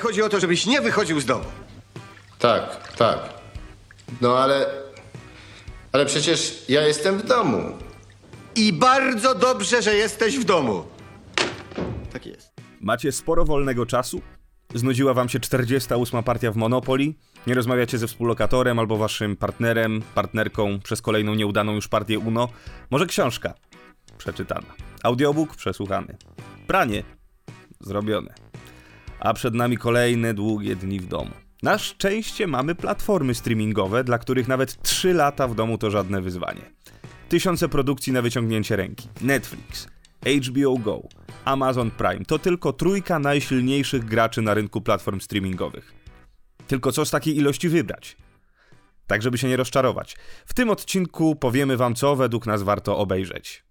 chodzi o to, żebyś nie wychodził z domu. Tak, tak. No ale. Ale przecież ja jestem w domu. I bardzo dobrze, że jesteś w domu. Tak jest. Macie sporo wolnego czasu? Znudziła wam się 48 partia w Monopoly? Nie rozmawiacie ze współlokatorem albo waszym partnerem, partnerką przez kolejną nieudaną już partię UNO? Może książka? Przeczytana. Audiobook? Przesłuchany. Pranie? Zrobione. A przed nami kolejne długie dni w domu. Na szczęście mamy platformy streamingowe, dla których nawet 3 lata w domu to żadne wyzwanie. Tysiące produkcji na wyciągnięcie ręki. Netflix, HBO Go, Amazon Prime to tylko trójka najsilniejszych graczy na rynku platform streamingowych. Tylko co z takiej ilości wybrać? Tak, żeby się nie rozczarować. W tym odcinku powiemy wam, co według nas warto obejrzeć.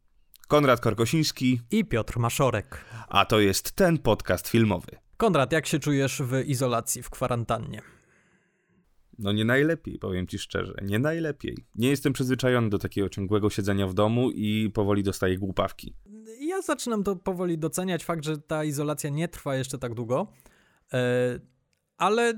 Konrad Korkosiński, I Piotr Maszorek. a to jest ten podcast filmowy. Konrad, jak się czujesz w izolacji, w kwarantannie? No nie najlepiej, powiem ci szczerze, nie najlepiej. Nie jestem przyzwyczajony do takiego ciągłego siedzenia w domu i powoli dostaję głupawki. Ja zaczynam to powoli doceniać, fakt, że ta izolacja nie trwa jeszcze tak długo, e, ale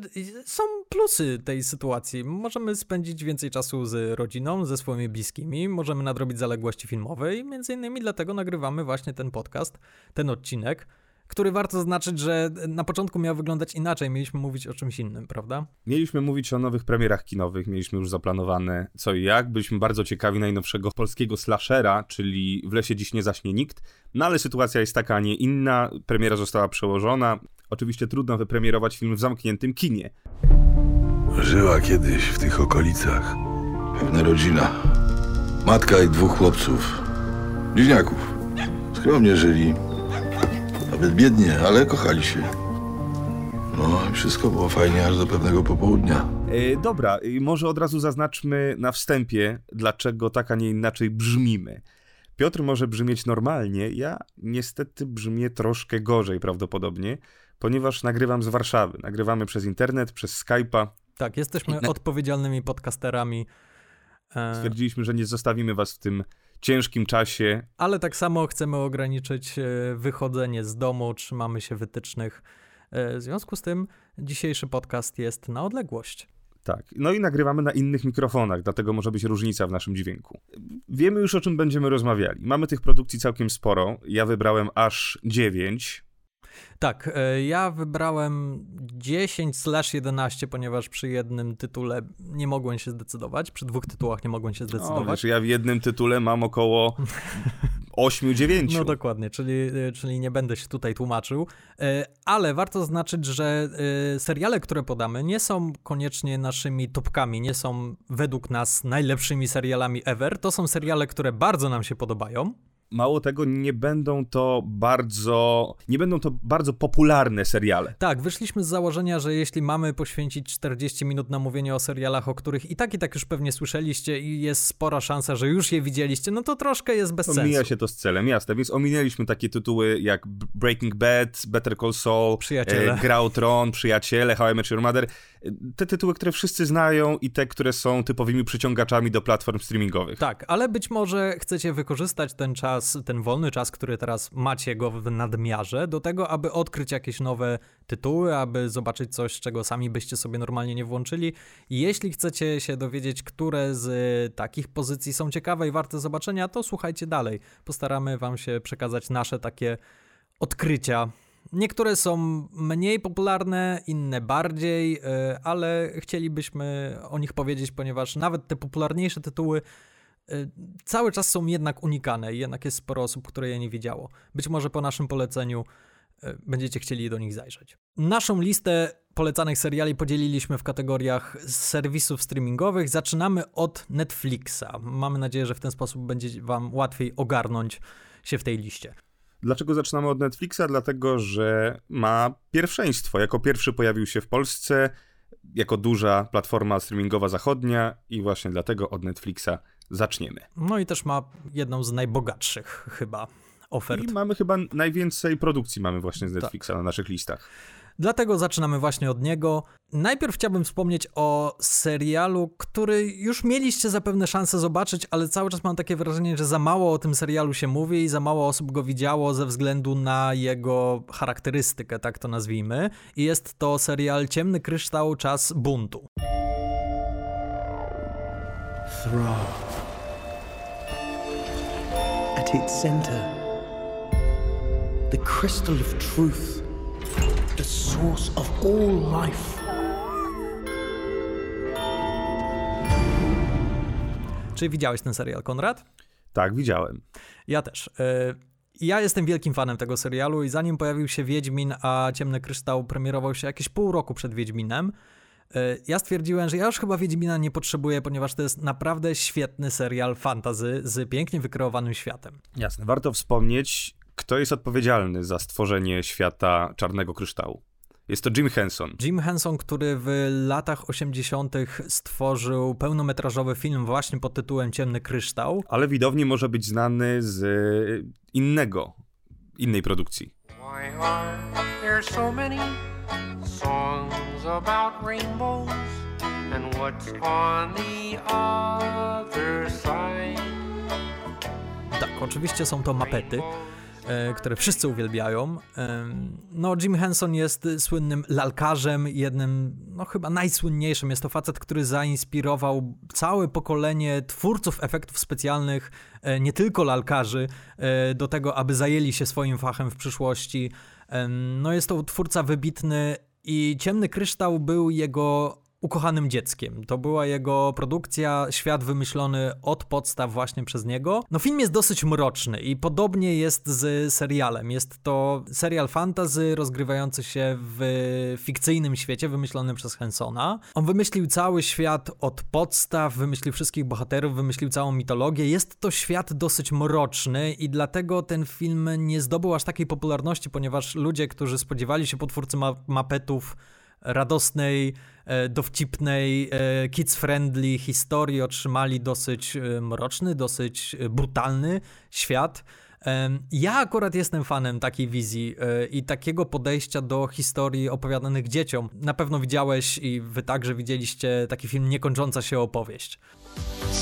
są plusy tej sytuacji. Możemy spędzić więcej czasu z rodziną, ze swoimi bliskimi, możemy nadrobić zaległości filmowe i między innymi dlatego nagrywamy właśnie ten podcast, ten odcinek, który warto zaznaczyć, że na początku miał wyglądać inaczej, mieliśmy mówić o czymś innym, prawda? Mieliśmy mówić o nowych premierach kinowych, mieliśmy już zaplanowane co i jak. Byliśmy bardzo ciekawi najnowszego polskiego slashera, czyli W lesie dziś nie zaśnie nikt. No ale sytuacja jest taka, a nie inna. Premiera została przełożona. Oczywiście trudno wypremierować film w zamkniętym kinie. Żyła kiedyś w tych okolicach pewna rodzina. Matka i dwóch chłopców. Bliźniaków. Skromnie żyli. Nawet biednie, ale kochali się. No i wszystko było fajnie aż do pewnego popołudnia. E, dobra, może od razu zaznaczmy na wstępie, dlaczego tak, a nie inaczej brzmimy. Piotr może brzmieć normalnie, ja niestety brzmię troszkę gorzej prawdopodobnie, ponieważ nagrywam z Warszawy. Nagrywamy przez internet, przez Skype'a. Tak, jesteśmy odpowiedzialnymi podcasterami. e, Stwierdziliśmy, że nie zostawimy was w tym ciężkim czasie. Ale tak samo chcemy ograniczyć e, wychodzenie z domu, trzymamy się wytycznych. E, W związku z tym dzisiejszy podcast jest na odległość. Tak. No i nagrywamy na innych mikrofonach, dlatego może być różnica w naszym dźwięku. Wiemy już o czym będziemy rozmawiali. Mamy tych produkcji całkiem sporo. Ja wybrałem aż 9. Tak, e, ja wybrałem 10 slash 11, ponieważ przy jednym tytule nie mogłem się zdecydować, przy dwóch tytułach nie mogłem się No, zdecydować. wiesz, ja w jednym tytule mam około 8-9. No dokładnie, czyli, y, czyli nie będę się tutaj tłumaczył, E, ale warto zaznaczyć, że e, seriale, które podamy, nie są koniecznie naszymi topkami, nie są według nas najlepszymi serialami ever. To są seriale, które bardzo nam się podobają. Mało tego, nie będą to bardzo. Nie będą to bardzo popularne seriale. Tak, wyszliśmy z założenia, że jeśli mamy poświęcić 40 minut na mówienie o serialach, o których i tak i tak już pewnie słyszeliście i jest spora szansa, że już je widzieliście, no to troszkę jest bez sensu. Omija się to z celem, jasne. Więc ominęliśmy takie tytuły jak Breaking Bad, Better Call Saul, Przyjaciele. e, Gra o Tron, Przyjaciele, How I Met Your Mother. Te tytuły, które wszyscy znają i te, które są typowymi przyciągaczami do platform streamingowych. Tak, ale być może chcecie wykorzystać ten czas, ten wolny czas, który teraz macie go w nadmiarze, do tego, aby odkryć jakieś nowe tytuły, aby zobaczyć coś, czego sami byście sobie normalnie nie włączyli. Jeśli chcecie się dowiedzieć, które z takich pozycji są ciekawe i warte zobaczenia, to słuchajcie dalej. Postaramy Wam się przekazać nasze takie odkrycia. Niektóre są mniej popularne, inne bardziej, y, ale chcielibyśmy o nich powiedzieć, ponieważ nawet te popularniejsze tytuły y, cały czas są jednak unikane i jednak jest sporo osób, które je nie widziało. Być może po naszym poleceniu y, będziecie chcieli do nich zajrzeć. Naszą listę polecanych seriali podzieliliśmy w kategoriach serwisów streamingowych. Zaczynamy od Netflixa. Mamy nadzieję, że w ten sposób będzie Wam łatwiej ogarnąć się w tej liście. Dlaczego zaczynamy od Netflixa? Dlatego, że ma pierwszeństwo. Jako pierwszy pojawił się w Polsce, jako duża platforma streamingowa zachodnia i właśnie dlatego od Netflixa zaczniemy. No i też ma jedną z najbogatszych chyba ofert. I mamy chyba najwięcej produkcji mamy właśnie z Netflixa na naszych listach. Dlatego zaczynamy właśnie od niego. Najpierw chciałbym wspomnieć o serialu, który już mieliście zapewne szansę zobaczyć, ale cały czas mam takie wrażenie, że za mało o tym serialu się mówi i za mało osób go widziało ze względu na jego charakterystykę, tak to nazwijmy. I jest to serial Ciemny Kryształ Czas Buntu. At its center, the crystal of truth, the source of all life. Czy widziałeś ten serial, Konrad? Tak, widziałem. Ja też. E, Ja jestem wielkim fanem tego serialu i zanim pojawił się Wiedźmin, a Ciemny Kryształ premierował się jakieś pół roku przed Wiedźminem, e, ja stwierdziłem, że ja już chyba Wiedźmina nie potrzebuję, ponieważ to jest naprawdę świetny serial fantazy z pięknie wykreowanym światem. Jasne. Warto wspomnieć, kto jest odpowiedzialny za stworzenie świata Czarnego Kryształu. Jest to Jim Henson. Jim Henson, który w latach 80. stworzył pełnometrażowy film właśnie pod tytułem Ciemny Kryształ. ale widowni może być znany z innego, innej produkcji. Why are there so many songs about rainbows? And what's on the other side? Tak, oczywiście są to mapety, e, które wszyscy uwielbiają. Em, No, Jim Henson jest słynnym lalkarzem, jednym, no chyba najsłynniejszym. Jest to facet, który zainspirował całe pokolenie twórców efektów specjalnych, e, nie tylko lalkarzy, e, do tego, aby zajęli się swoim fachem w przyszłości. No, jest to twórca wybitny i Ciemny Kryształ był jego ukochanym dzieckiem. To była jego produkcja, świat wymyślony od podstaw właśnie przez niego. No film jest dosyć mroczny i podobnie jest z serialem. Jest to serial fantasy rozgrywający się w fikcyjnym świecie wymyślonym przez Hensona. On wymyślił cały świat od podstaw, wymyślił wszystkich bohaterów, wymyślił całą mitologię. Jest to świat dosyć mroczny i dlatego ten film nie zdobył aż takiej popularności, ponieważ ludzie, którzy spodziewali się potwórcy ma- mapetów radosnej, e, dowcipnej, e, kids-friendly historii otrzymali dosyć e, mroczny, dosyć brutalny świat. Ja akurat jestem fanem takiej wizji i takiego podejścia do historii opowiadanych dzieciom. Na pewno widziałeś i wy także widzieliście taki film Niekończąca się opowieść.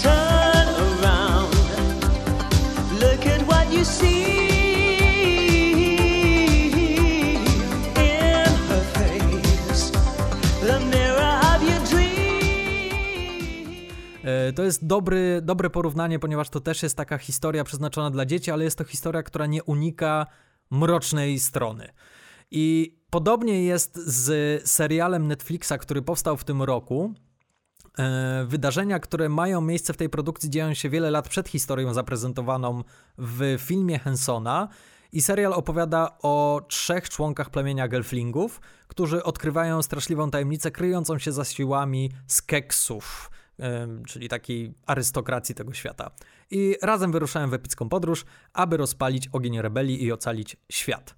Turn around. Look at what you see. To jest dobry, dobre porównanie, ponieważ to też jest taka historia przeznaczona dla dzieci, ale jest to historia, która nie unika mrocznej strony. I podobnie jest z serialem Netflixa, który powstał w tym roku. E, Wydarzenia, które mają miejsce w tej produkcji, dzieją się wiele lat przed historią zaprezentowaną w filmie Hensona. I serial opowiada o trzech członkach plemienia Gelflingów, którzy odkrywają straszliwą tajemnicę kryjącą się za siłami skeksów, czyli takiej arystokracji tego świata. I razem wyruszają w epicką podróż, aby rozpalić ogień rebelii i ocalić świat.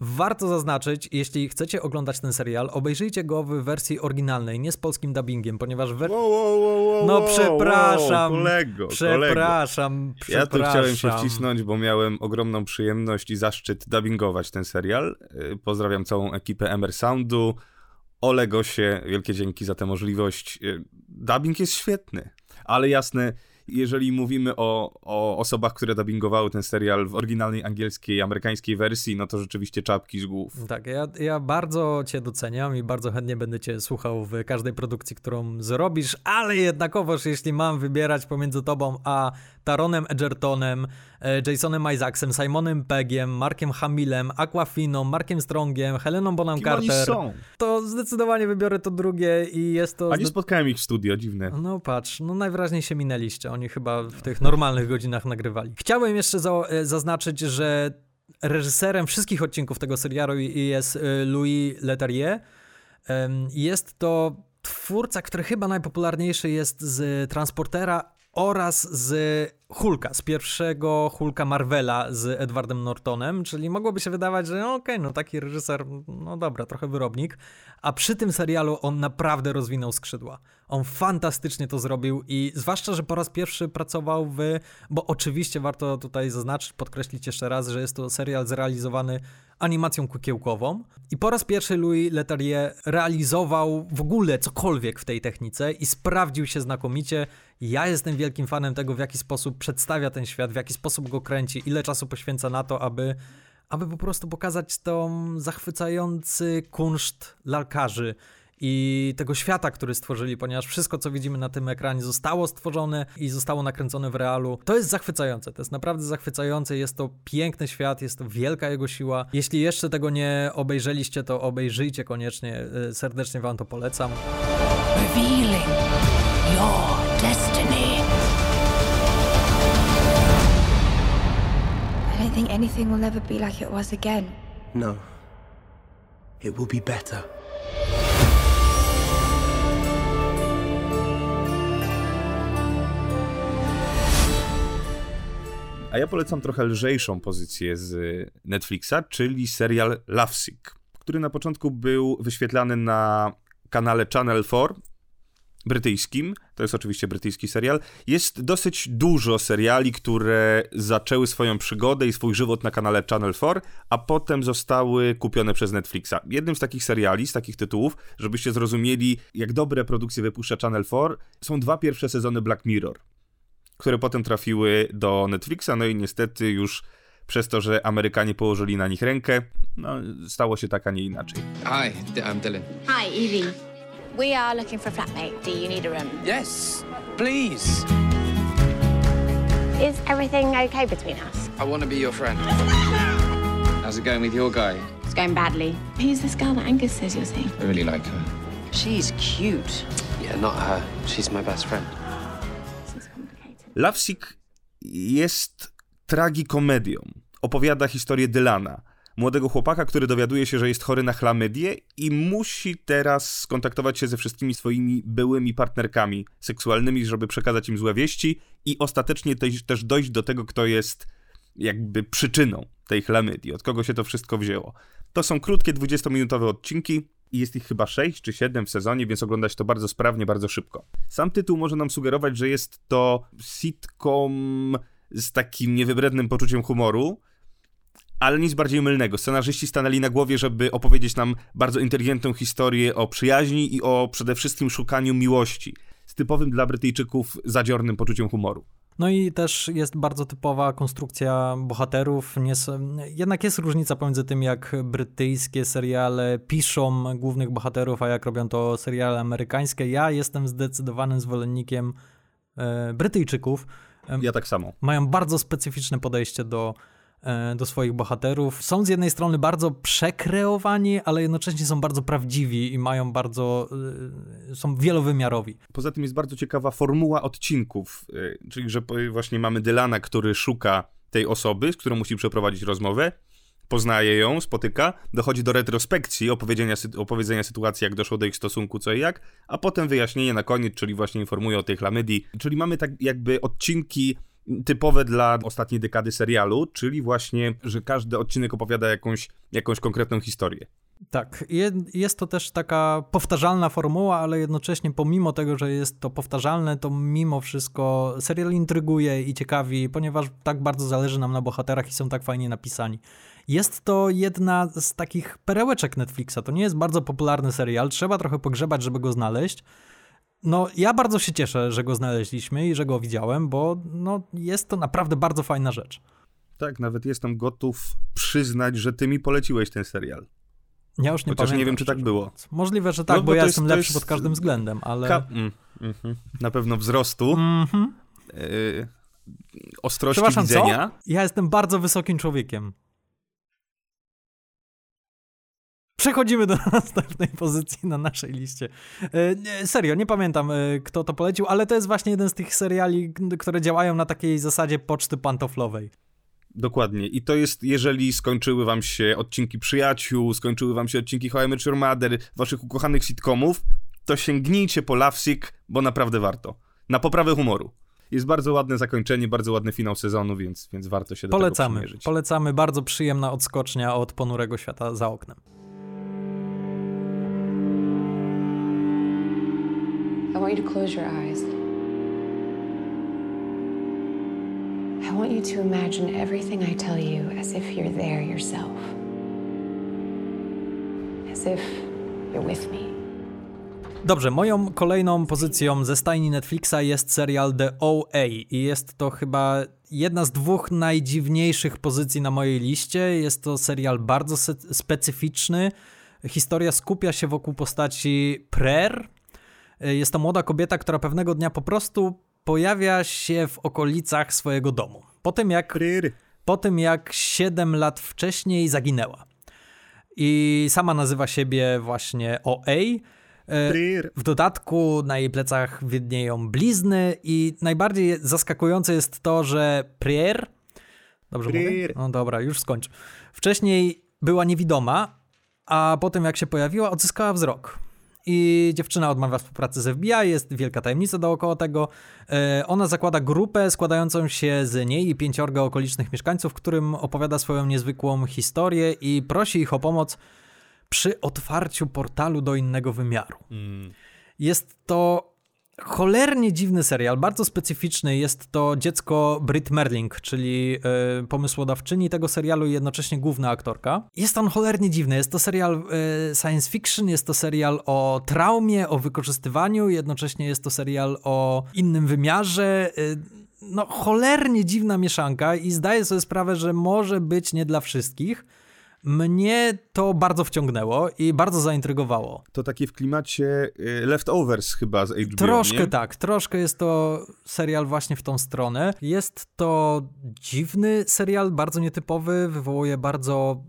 Warto zaznaczyć, jeśli chcecie oglądać ten serial, obejrzyjcie go w wersji oryginalnej, nie z polskim dubbingiem, ponieważ we... No przepraszam, kolego, przepraszam, Ja tu chciałem się wcisnąć, bo miałem ogromną przyjemność i zaszczyt dubbingować ten serial. Y, Pozdrawiam całą ekipę Emer Soundu. Olegosie, wielkie dzięki za tę możliwość. Y, Dubbing jest świetny, ale jasne, jeżeli mówimy o, o osobach, które dubbingowały ten serial w oryginalnej angielskiej, amerykańskiej wersji, no to rzeczywiście czapki z głów. Tak, ja, ja bardzo cię doceniam i bardzo chętnie będę cię słuchał w każdej produkcji, którą zrobisz, ale jednakowoż jeśli mam wybierać pomiędzy tobą a Taronem Edgertonem, e, Jasonem Isaacsem, Simonem Peggiem, Markiem Hamillem, Aquafiną, Markiem Strongiem, Heleną Bonham Kim Carter, są? to zdecydowanie wybiorę to drugie i jest to... A nie zde- spotkałem ich w studio, dziwne. no patrz, no najwyraźniej się minęliście. Oni chyba w tych normalnych godzinach nagrywali. Chciałem jeszcze za, e, zaznaczyć, że reżyserem wszystkich odcinków tego serialu jest e, Louis Leterrier. Jest to twórca, który chyba najpopularniejszy jest z Transportera oraz z Hulka, z pierwszego Hulka Marvela z Edwardem Nortonem, czyli mogłoby się wydawać, że no okej, no taki reżyser, no dobra, trochę wyrobnik, a przy tym serialu on naprawdę rozwinął skrzydła. On fantastycznie to zrobił i zwłaszcza, że po raz pierwszy pracował w, bo oczywiście warto tutaj zaznaczyć, podkreślić jeszcze raz, że jest to serial zrealizowany animacją kukiełkową i po raz pierwszy Louis Leterrier realizował w ogóle cokolwiek w tej technice i sprawdził się znakomicie. Ja jestem wielkim fanem tego, w jaki sposób przedstawia ten świat, w jaki sposób go kręci, ile czasu poświęca na to, aby, aby po prostu pokazać tą zachwycający kunszt lalkarzy i tego świata, który stworzyli, ponieważ wszystko, co widzimy na tym ekranie, zostało stworzone i zostało nakręcone w realu. To jest zachwycające, to jest naprawdę zachwycające. Jest to piękny świat, jest to wielka jego siła. Jeśli jeszcze tego nie obejrzeliście, to obejrzyjcie koniecznie. Y, Serdecznie Wam to polecam. revealing your destiny. I don't think anything will ever be like it was again. No. It will be better. A ja polecam trochę lżejszą pozycję z Netflixa, czyli serial Lovesick, który na początku był wyświetlany na kanale Channel 4 brytyjskim. To jest oczywiście brytyjski serial. Jest dosyć dużo seriali, które zaczęły swoją przygodę i swój żywot na kanale Channel 4, a potem zostały kupione przez Netflixa. Jednym z takich seriali, z takich tytułów, żebyście zrozumieli, jak dobre produkcje wypuszcza Channel 4, są dwa pierwsze sezony Black Mirror które potem trafiły do Netflixa, no i niestety już przez to, że Amerykanie położyli na nich rękę, no, stało się tak, a nie inaczej. Hi, I'm Dylan. Hi, Evie. We are looking for a flatmate. Do you need a room? Yes, please. Is everything okay between us? I want to be your friend. How's it going with your guy? It's going badly. Who's this girl that Angus says you're seeing? I really like her. She's cute. Yeah, not her. She's my best friend. Lovesick jest tragikomedią. Opowiada historię Dylana, młodego chłopaka, który dowiaduje się, że jest chory na chlamydię i musi teraz skontaktować się ze wszystkimi swoimi byłymi partnerkami seksualnymi, żeby przekazać im złe wieści i ostatecznie też, też dojść do tego, kto jest jakby przyczyną tej chlamydii, od kogo się to wszystko wzięło. To są krótkie 20-minutowe odcinki i jest ich chyba 6 czy 7 w sezonie, więc oglądać to bardzo sprawnie, bardzo szybko. Sam tytuł może nam sugerować, że jest to sitcom z takim niewybrednym poczuciem humoru, ale nic bardziej mylnego. Scenarzyści stanęli na głowie, żeby opowiedzieć nam bardzo inteligentną historię o przyjaźni i o przede wszystkim szukaniu miłości. Z typowym dla Brytyjczyków zadziornym poczuciem humoru. No i też jest bardzo typowa konstrukcja bohaterów. Nie, s- jednak jest różnica pomiędzy tym, jak brytyjskie seriale piszą głównych bohaterów, a jak robią to seriale amerykańskie. Ja jestem zdecydowanym zwolennikiem e, Brytyjczyków. Ja tak samo. mają bardzo specyficzne podejście do, do swoich bohaterów. Są z jednej strony bardzo przekreowani, ale jednocześnie są bardzo prawdziwi i mają bardzo. e, są wielowymiarowi. Poza tym jest bardzo ciekawa formuła odcinków, y, czyli że właśnie mamy Dylana, który szuka tej osoby, z którą musi przeprowadzić rozmowę, poznaje ją, spotyka, dochodzi do retrospekcji, opowiedzenia, opowiedzenia sytuacji, jak doszło do ich stosunku, co i jak, a potem wyjaśnienie na koniec, czyli właśnie informuje o tej chlamydii. Czyli mamy tak jakby odcinki typowe dla ostatniej dekady serialu, czyli właśnie, że każdy odcinek opowiada jakąś, jakąś konkretną historię. Tak, je- jest to też taka powtarzalna formuła, ale jednocześnie pomimo tego, że jest to powtarzalne, to mimo wszystko serial intryguje i ciekawi, ponieważ tak bardzo zależy nam na bohaterach i są tak fajnie napisani. Jest to jedna z takich perełeczek Netflixa. To nie jest bardzo popularny serial, trzeba trochę pogrzebać, żeby go znaleźć. No, ja bardzo się cieszę, że go znaleźliśmy i że go widziałem, bo no, jest to naprawdę bardzo fajna rzecz. Tak, nawet jestem gotów przyznać, że ty mi poleciłeś ten serial. Ja już nie Chociaż nie pamiętam, wiem, czy tak było. Możliwe, że tak, No, bo, bo ja jestem jest- to lepszy jest- pod każdym względem, ale... Ka- mm, mhm. Na pewno wzrostu, Mhm. y, ostrości widzenia. co? Ja jestem bardzo wysokim człowiekiem. Przechodzimy do następnej pozycji na naszej liście. E, serio, nie pamiętam e, kto to polecił, ale to jest właśnie jeden z tych seriali, które działają na takiej zasadzie poczty pantoflowej. Dokładnie. I to jest, jeżeli skończyły wam się odcinki Przyjaciół, skończyły wam się odcinki How I Met Your Mother, waszych ukochanych sitcomów, to sięgnijcie po Lovesick, bo naprawdę warto. Na poprawę humoru. Jest bardzo ładne zakończenie, bardzo ładny finał sezonu, więc, więc warto się do tego Polecamy. przymierzyć. Polecamy. Bardzo przyjemna odskocznia od ponurego świata za oknem. I want you to close your eyes. I want you to imagine everything I tell you as if you're there yourself. As if you're with me. Dobrze, moją kolejną pozycją ze stajni Netflixa jest serial The OA i jest to chyba jedna z dwóch najdziwniejszych pozycji na mojej liście. Jest to serial bardzo specyficzny. Historia skupia się wokół postaci Prayer. Jest to młoda kobieta, która pewnego dnia po prostu pojawia się w okolicach swojego domu. Po tym jak, po tym jak 7 lat wcześniej zaginęła. I sama nazywa siebie właśnie OA. E, W dodatku na jej plecach widnieją blizny i najbardziej zaskakujące jest to, że Prier, dobrze mówię? Prier. No dobra, już skończę. Wcześniej była niewidoma, a potem jak się pojawiła, odzyskała wzrok. I dziewczyna odmawia współpracy z FBI, jest wielka tajemnica dookoła tego. E, Ona zakłada grupę składającą się z niej i pięciorga okolicznych mieszkańców, którym opowiada swoją niezwykłą historię i prosi ich o pomoc przy otwarciu portalu do innego wymiaru. Jest to cholernie dziwny serial, bardzo specyficzny. Jest to dziecko Brit Merling, czyli e, pomysłodawczyni tego serialu i jednocześnie główna aktorka. Jest on cholernie dziwny. Jest to serial e, science fiction, jest to serial o traumie, o wykorzystywaniu, jednocześnie jest to serial o innym wymiarze. E, no, cholernie dziwna mieszanka i zdaję sobie sprawę, że może być nie dla wszystkich. Mnie to bardzo wciągnęło i bardzo zaintrygowało. To takie w klimacie y, Leftovers chyba z HBO, Troszkę nie? tak, troszkę jest to serial właśnie w tą stronę. Jest to dziwny serial, bardzo nietypowy, wywołuje bardzo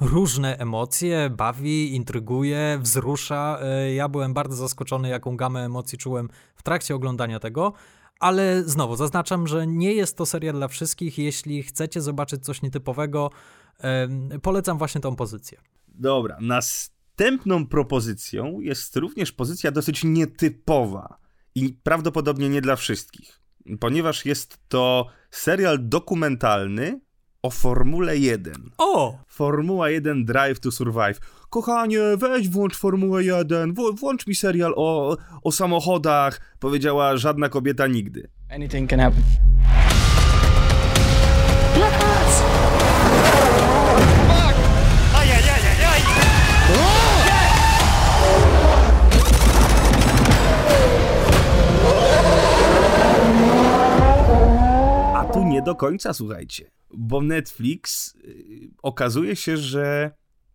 różne emocje, bawi, intryguje, wzrusza. E, Ja byłem bardzo zaskoczony, jaką gamę emocji czułem w trakcie oglądania tego. Ale znowu zaznaczam, że nie jest to serial dla wszystkich. Jeśli chcecie zobaczyć coś nietypowego, polecam właśnie tą pozycję. Dobra, następną propozycją jest również pozycja dosyć nietypowa i prawdopodobnie nie dla wszystkich, ponieważ jest to serial dokumentalny o Formule 1. O! Formuła 1 Drive to Survive. Kochanie, weź włącz Formułę 1, w- włącz mi serial o, o samochodach, powiedziała żadna kobieta nigdy. Anything can happen. Do końca, słuchajcie. Bo Netflix y, okazuje się, że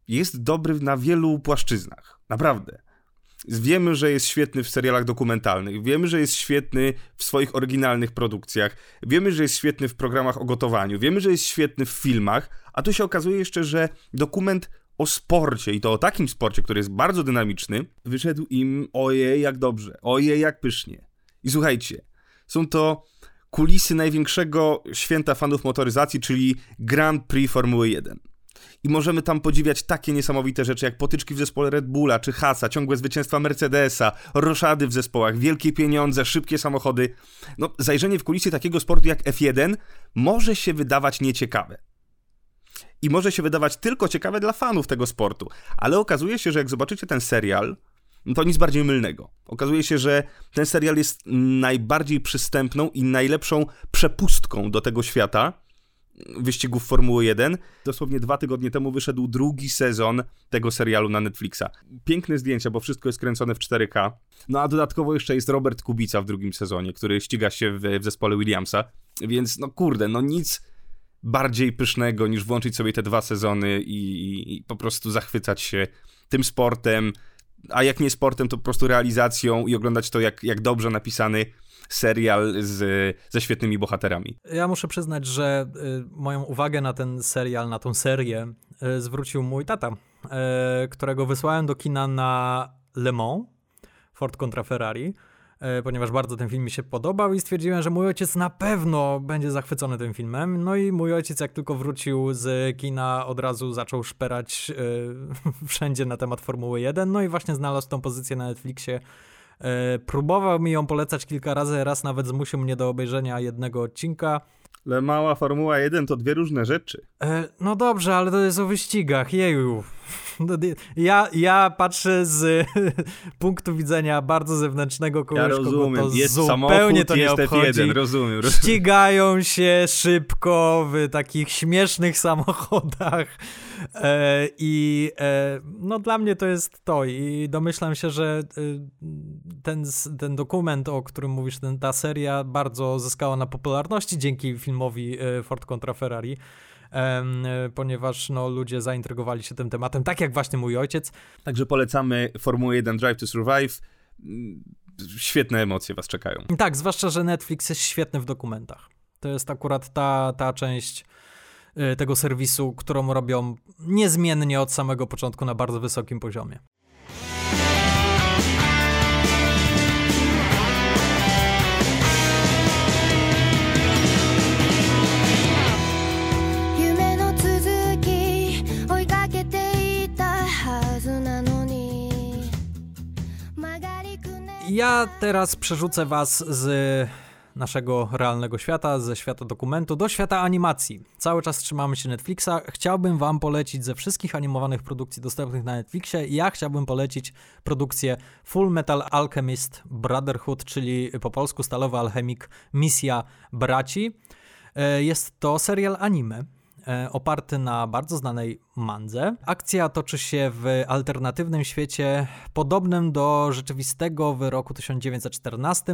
jest dobry na wielu płaszczyznach. Naprawdę. Wiemy, że jest świetny w serialach dokumentalnych, wiemy, że jest świetny w swoich oryginalnych produkcjach, wiemy, że jest świetny w programach o gotowaniu, wiemy, że jest świetny w filmach, a tu się okazuje jeszcze, że dokument o sporcie i to o takim sporcie, który jest bardzo dynamiczny, wyszedł im ojej jak dobrze, ojej jak pysznie. I słuchajcie, są to kulisy największego święta fanów motoryzacji, czyli Grand Prix Formuły 1. I możemy tam podziwiać takie niesamowite rzeczy jak potyczki w zespole Red Bulla czy Hasa, ciągłe zwycięstwa Mercedesa, roszady w zespołach, wielkie pieniądze, szybkie samochody. No, zajrzenie w kulisy takiego sportu jak F1 może się wydawać nieciekawe. I może się wydawać tylko ciekawe dla fanów tego sportu. Ale okazuje się, że jak zobaczycie ten serial, no to nic bardziej mylnego. Okazuje się, że ten serial jest najbardziej przystępną i najlepszą przepustką do tego świata wyścigów Formuły 1. Dosłownie dwa tygodnie temu wyszedł drugi sezon tego serialu na Netflixa. Piękne zdjęcia, bo wszystko jest kręcone w 4K. No a dodatkowo jeszcze jest Robert Kubica w drugim sezonie, który ściga się w, w zespole Williamsa. Więc no kurde, no nic bardziej pysznego niż włączyć sobie te dwa sezony i, i, i po prostu zachwycać się tym sportem, a jak nie sportem, to po prostu realizacją i oglądać to jak, jak dobrze napisany serial z, ze świetnymi bohaterami. Ja muszę przyznać, że y, moją uwagę na ten serial, na tą serię y, zwrócił mój tata, y, którego wysłałem do kina na Le Mans, Ford kontra Ferrari, ponieważ bardzo ten film mi się podobał i stwierdziłem, że mój ojciec na pewno będzie zachwycony tym filmem. No i mój ojciec, jak tylko wrócił z kina, od razu zaczął szperać y, wszędzie na temat Formuły 1. No i właśnie znalazł tą pozycję na Netflixie E, próbował mi ją polecać kilka razy, raz nawet zmusił mnie do obejrzenia jednego odcinka. Ale mała Formuła 1 to dwie różne rzeczy. E, no dobrze, ale to jest o wyścigach, jeju. No, Ja, ja patrzę z punktu widzenia bardzo zewnętrznego kogoś, Ja rozumiem, kogo to jest zupełnie samochód, to nie jest obchodzi. F1, rozumiem, rozumiem. Ścigają się szybko w takich śmiesznych samochodach e, i e, no dla mnie to jest to i domyślam się, że e, ten, ten dokument, o którym mówisz, ten, ta seria bardzo zyskała na popularności dzięki filmowi e, Ford kontra Ferrari. E, ponieważ no, ludzie zaintrygowali się tym tematem, tak jak właśnie mój ojciec. Także polecamy Formułę 1 Drive to Survive. Mm, Świetne emocje was czekają. Tak, zwłaszcza, że Netflix jest świetny w dokumentach. To jest akurat ta, ta część y, tego serwisu, którą robią niezmiennie od samego początku na bardzo wysokim poziomie. Ja teraz przerzucę was z naszego realnego świata, ze świata dokumentu do świata animacji. Cały czas trzymamy się Netflixa. Chciałbym wam polecić ze wszystkich animowanych produkcji dostępnych na Netflixie, ja chciałbym polecić produkcję Full Metal Alchemist Brotherhood, czyli po polsku Stalowy Alchemik Misja Braci. E, Jest to serial anime oparty na bardzo znanej mandze. Akcja toczy się w alternatywnym świecie podobnym do rzeczywistego w roku 1914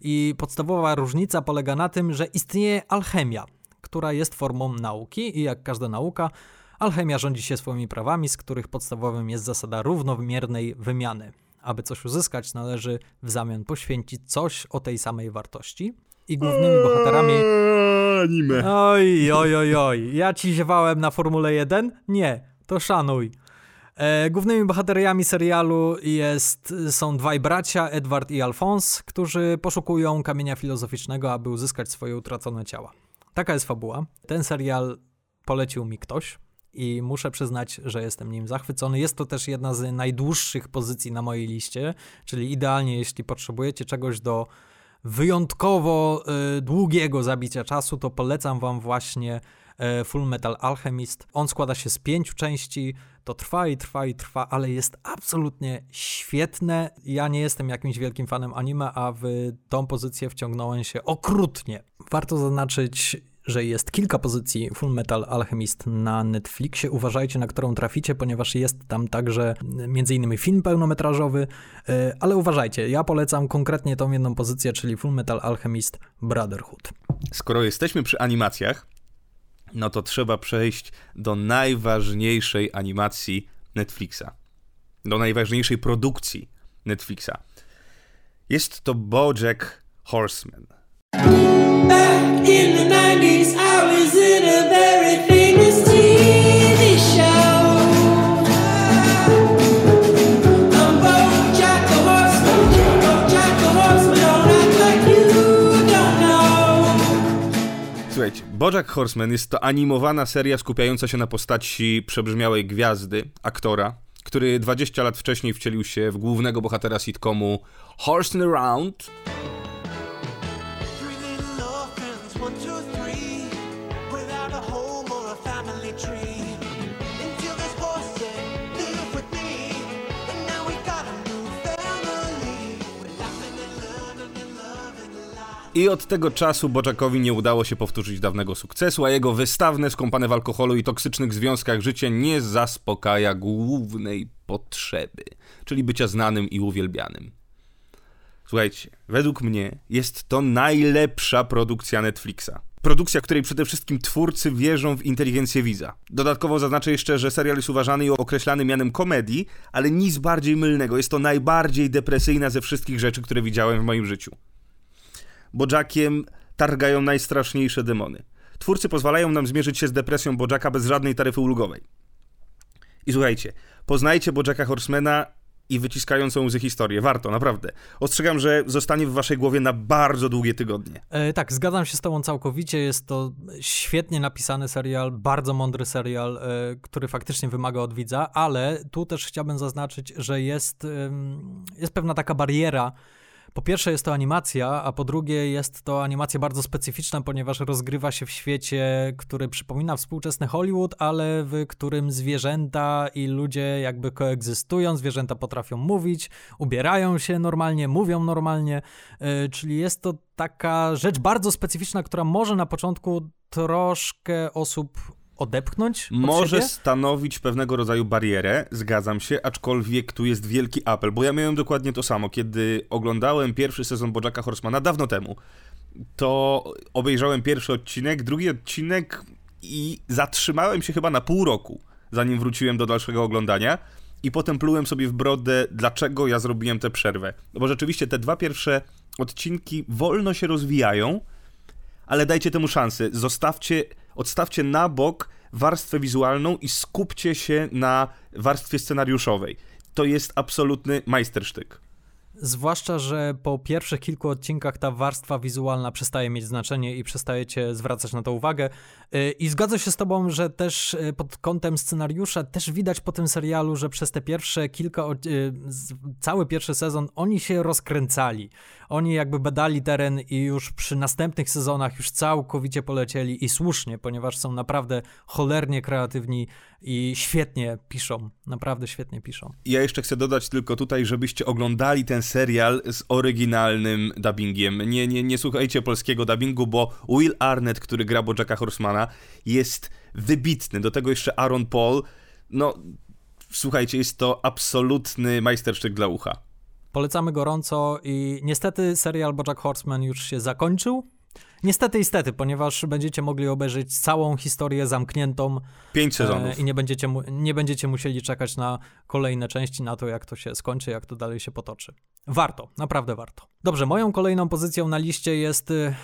i podstawowa różnica polega na tym, że istnieje alchemia, która jest formą nauki i jak każda nauka, alchemia rządzi się swoimi prawami, z których podstawowym jest zasada równomiernej wymiany. Aby coś uzyskać, należy w zamian poświęcić coś o tej samej wartości. I głównymi bohaterami Anime. Oj, oj, oj, oj. Ja ci ziewałem na Formule 1? Nie, to szanuj. E, głównymi bohateriami serialu jest, są dwaj bracia, Edward i Alphonse, którzy poszukują kamienia filozoficznego, aby uzyskać swoje utracone ciała. Taka jest fabuła. Ten serial polecił mi ktoś i muszę przyznać, że jestem nim zachwycony. Jest to też jedna z najdłuższych pozycji na mojej liście, czyli idealnie, jeśli potrzebujecie czegoś do wyjątkowo y, długiego zabicia czasu, to polecam wam właśnie e, Full Metal Alchemist. On składa się z pięciu części, to trwa i trwa i trwa, ale jest absolutnie świetne. Ja nie jestem jakimś wielkim fanem anime, a w tą pozycję wciągnąłem się okrutnie. Warto zaznaczyć, że jest kilka pozycji Full Metal Alchemist na Netflixie. Uważajcie, na którą traficie, ponieważ jest tam także m.in. film pełnometrażowy, e, ale uważajcie, ja polecam konkretnie tą jedną pozycję, czyli Full Metal Alchemist Brotherhood. Skoro jesteśmy przy animacjach, no to trzeba przejść do najważniejszej animacji Netflixa. Do najważniejszej produkcji Netflixa. Jest to Bojack Horseman. Bojack Horseman, Horseman, Horseman jest to animowana seria skupiająca się na postaci przebrzmiałej gwiazdy, aktora, który 20 lat wcześniej wcielił się w głównego bohatera sitcomu Horse'n Around. One, two, three, without a home or a family tree. I od tego czasu Bojackowi nie udało się powtórzyć dawnego sukcesu, a jego wystawne, skąpane w alkoholu i toksycznych związkach życie nie zaspokaja głównej potrzeby, czyli bycia znanym i uwielbianym. Słuchajcie, według mnie jest to najlepsza produkcja Netflixa. Produkcja, której przede wszystkim twórcy wierzą w inteligencję widza. Dodatkowo zaznaczę jeszcze, że serial jest uważany i określany mianem komedii, ale nic bardziej mylnego. Jest to najbardziej depresyjna ze wszystkich rzeczy, które widziałem w moim życiu. Bojackiem targają najstraszniejsze demony. Twórcy pozwalają nam zmierzyć się z depresją Bojacka bez żadnej taryfy ulgowej. I słuchajcie, poznajcie Bojacka Horsemana i wyciskającą łzy historię. Warto, naprawdę. Ostrzegam, że zostanie w waszej głowie na bardzo długie tygodnie. E, tak, zgadzam się z tobą całkowicie. Jest to świetnie napisany serial, bardzo mądry serial, e, który faktycznie wymaga od widza, ale tu też chciałbym zaznaczyć, że jest, ym, jest pewna taka bariera. Po pierwsze jest to animacja, a po drugie jest to animacja bardzo specyficzna, ponieważ rozgrywa się w świecie, który przypomina współczesny Hollywood, ale w którym zwierzęta i ludzie jakby koegzystują, zwierzęta potrafią mówić, ubierają się normalnie, mówią normalnie, yy, czyli jest to taka rzecz bardzo specyficzna, która może na początku troszkę osób odepchnąć od Może siebie. stanowić pewnego rodzaju barierę, zgadzam się, aczkolwiek tu jest wielki apel, bo ja miałem dokładnie to samo, kiedy oglądałem pierwszy sezon Bojacka Horsemana dawno temu, to obejrzałem pierwszy odcinek, drugi odcinek i zatrzymałem się chyba na pół roku, zanim wróciłem do dalszego oglądania i potem plułem sobie w brodę, dlaczego ja zrobiłem tę przerwę. No bo rzeczywiście te dwa pierwsze odcinki wolno się rozwijają, ale dajcie temu szansę. Zostawcie, odstawcie na bok warstwę wizualną i skupcie się na warstwie scenariuszowej. To jest absolutny majstersztyk. Zwłaszcza, że po pierwszych kilku odcinkach ta warstwa wizualna przestaje mieć znaczenie i przestajecie zwracać na to uwagę. Yy, I zgadzam się z tobą, że też yy, pod kątem scenariusza też widać po tym serialu, że przez te pierwsze kilka, z- cały pierwszy sezon oni się rozkręcali. Oni jakby badali teren i już przy następnych sezonach już całkowicie polecieli i słusznie, ponieważ są naprawdę cholernie kreatywni i świetnie piszą. Naprawdę świetnie piszą. Ja jeszcze chcę dodać tylko tutaj, żebyście oglądali ten serial z oryginalnym dubbingiem. Nie, nie, nie słuchajcie polskiego dubbingu, bo Will Arnett, który gra Bojacka Horsemana, jest wybitny. Do tego jeszcze Aaron Paul. No, słuchajcie, jest to absolutny majstersztyk dla ucha. Polecamy gorąco i niestety serial Bojack Horseman już się zakończył. Niestety, niestety, ponieważ będziecie mogli obejrzeć całą historię zamkniętą. Pięć sezonów. E, I nie będziecie, nie będziecie musieli czekać na kolejne części, na to jak to się skończy, jak to dalej się potoczy. Warto, naprawdę warto. Dobrze, moją kolejną pozycją na liście jest, y,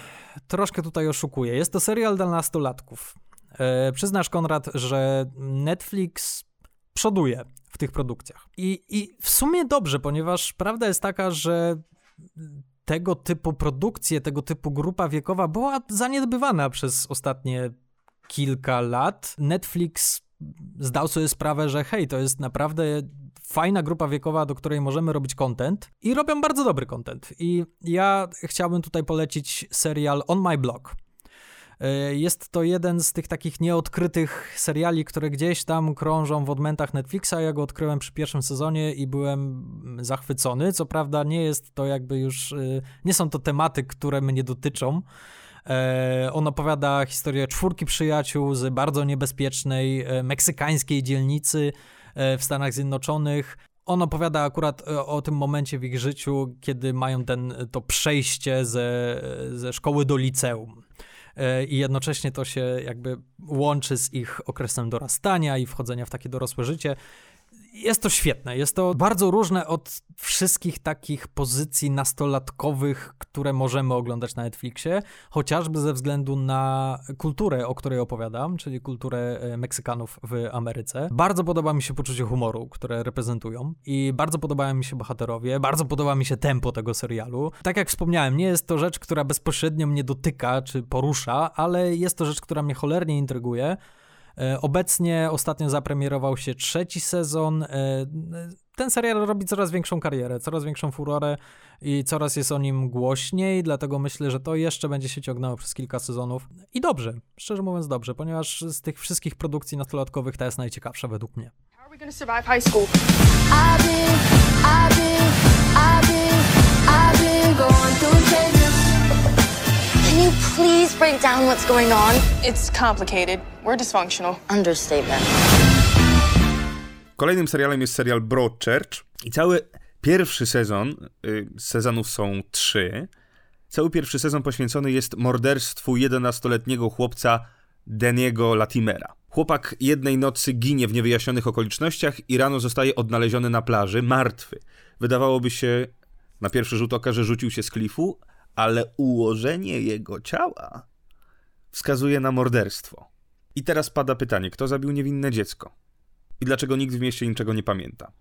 troszkę tutaj oszukuję, jest to serial dla nastolatków. E, przyznasz, Konrad, że Netflix przoduje w tych produkcjach. I, I w sumie dobrze, ponieważ prawda jest taka, że tego typu produkcje, tego typu grupa wiekowa była zaniedbywana przez ostatnie kilka lat. Netflix zdał sobie sprawę, że hej, to jest naprawdę fajna grupa wiekowa, do której możemy robić content i robią bardzo dobry content. I ja chciałbym tutaj polecić serial On My Block. E, Jest to jeden z tych takich nieodkrytych seriali, które gdzieś tam krążą w odmętach Netflixa. Ja go odkryłem przy pierwszym sezonie i byłem zachwycony. Co prawda nie jest to jakby już, y, nie są to tematy, które mnie dotyczą. E, On opowiada historię czwórki przyjaciół z bardzo niebezpiecznej e, meksykańskiej dzielnicy e, w Stanach Zjednoczonych. On opowiada akurat e, o tym momencie w ich życiu, kiedy mają ten, to przejście ze, ze szkoły do liceum. E, I jednocześnie to się jakby łączy z ich okresem dorastania i wchodzenia w takie dorosłe życie. Jest to świetne, jest to bardzo różne od wszystkich takich pozycji nastolatkowych, które możemy oglądać na Netflixie, chociażby ze względu na kulturę, o której opowiadam, czyli kulturę e, Meksykanów w Ameryce. Bardzo podoba mi się poczucie humoru, które reprezentują i bardzo podobają mi się bohaterowie, bardzo podoba mi się tempo tego serialu. Tak jak wspomniałem, nie jest to rzecz, która bezpośrednio mnie dotyka czy porusza, ale jest to rzecz, która mnie cholernie intryguje. E, Obecnie ostatnio zapremierował się trzeci sezon. E, Ten serial robi coraz większą karierę, coraz większą furorę i coraz jest o nim głośniej, dlatego myślę, że to jeszcze będzie się ciągnęło przez kilka sezonów. I dobrze, szczerze mówiąc dobrze, ponieważ z tych wszystkich produkcji nastolatkowych ta jest najciekawsza według mnie. How are we gonna survive high school? I've been, I've been, Can you please break down what's going on? It's complicated. We're dysfunctional. Understatement. Kolejnym serialem jest serial Broadchurch i cały pierwszy sezon, y, sezonów są trzy, cały pierwszy sezon poświęcony jest morderstwu 11-letniego chłopca Deniego Latimera. Chłopak jednej nocy ginie w niewyjaśnionych okolicznościach i rano zostaje odnaleziony na plaży, martwy. Wydawałoby się na pierwszy rzut oka, że rzucił się z klifu, ale ułożenie jego ciała wskazuje na morderstwo. I teraz pada pytanie, kto zabił niewinne dziecko? I dlaczego nikt w mieście niczego nie pamięta?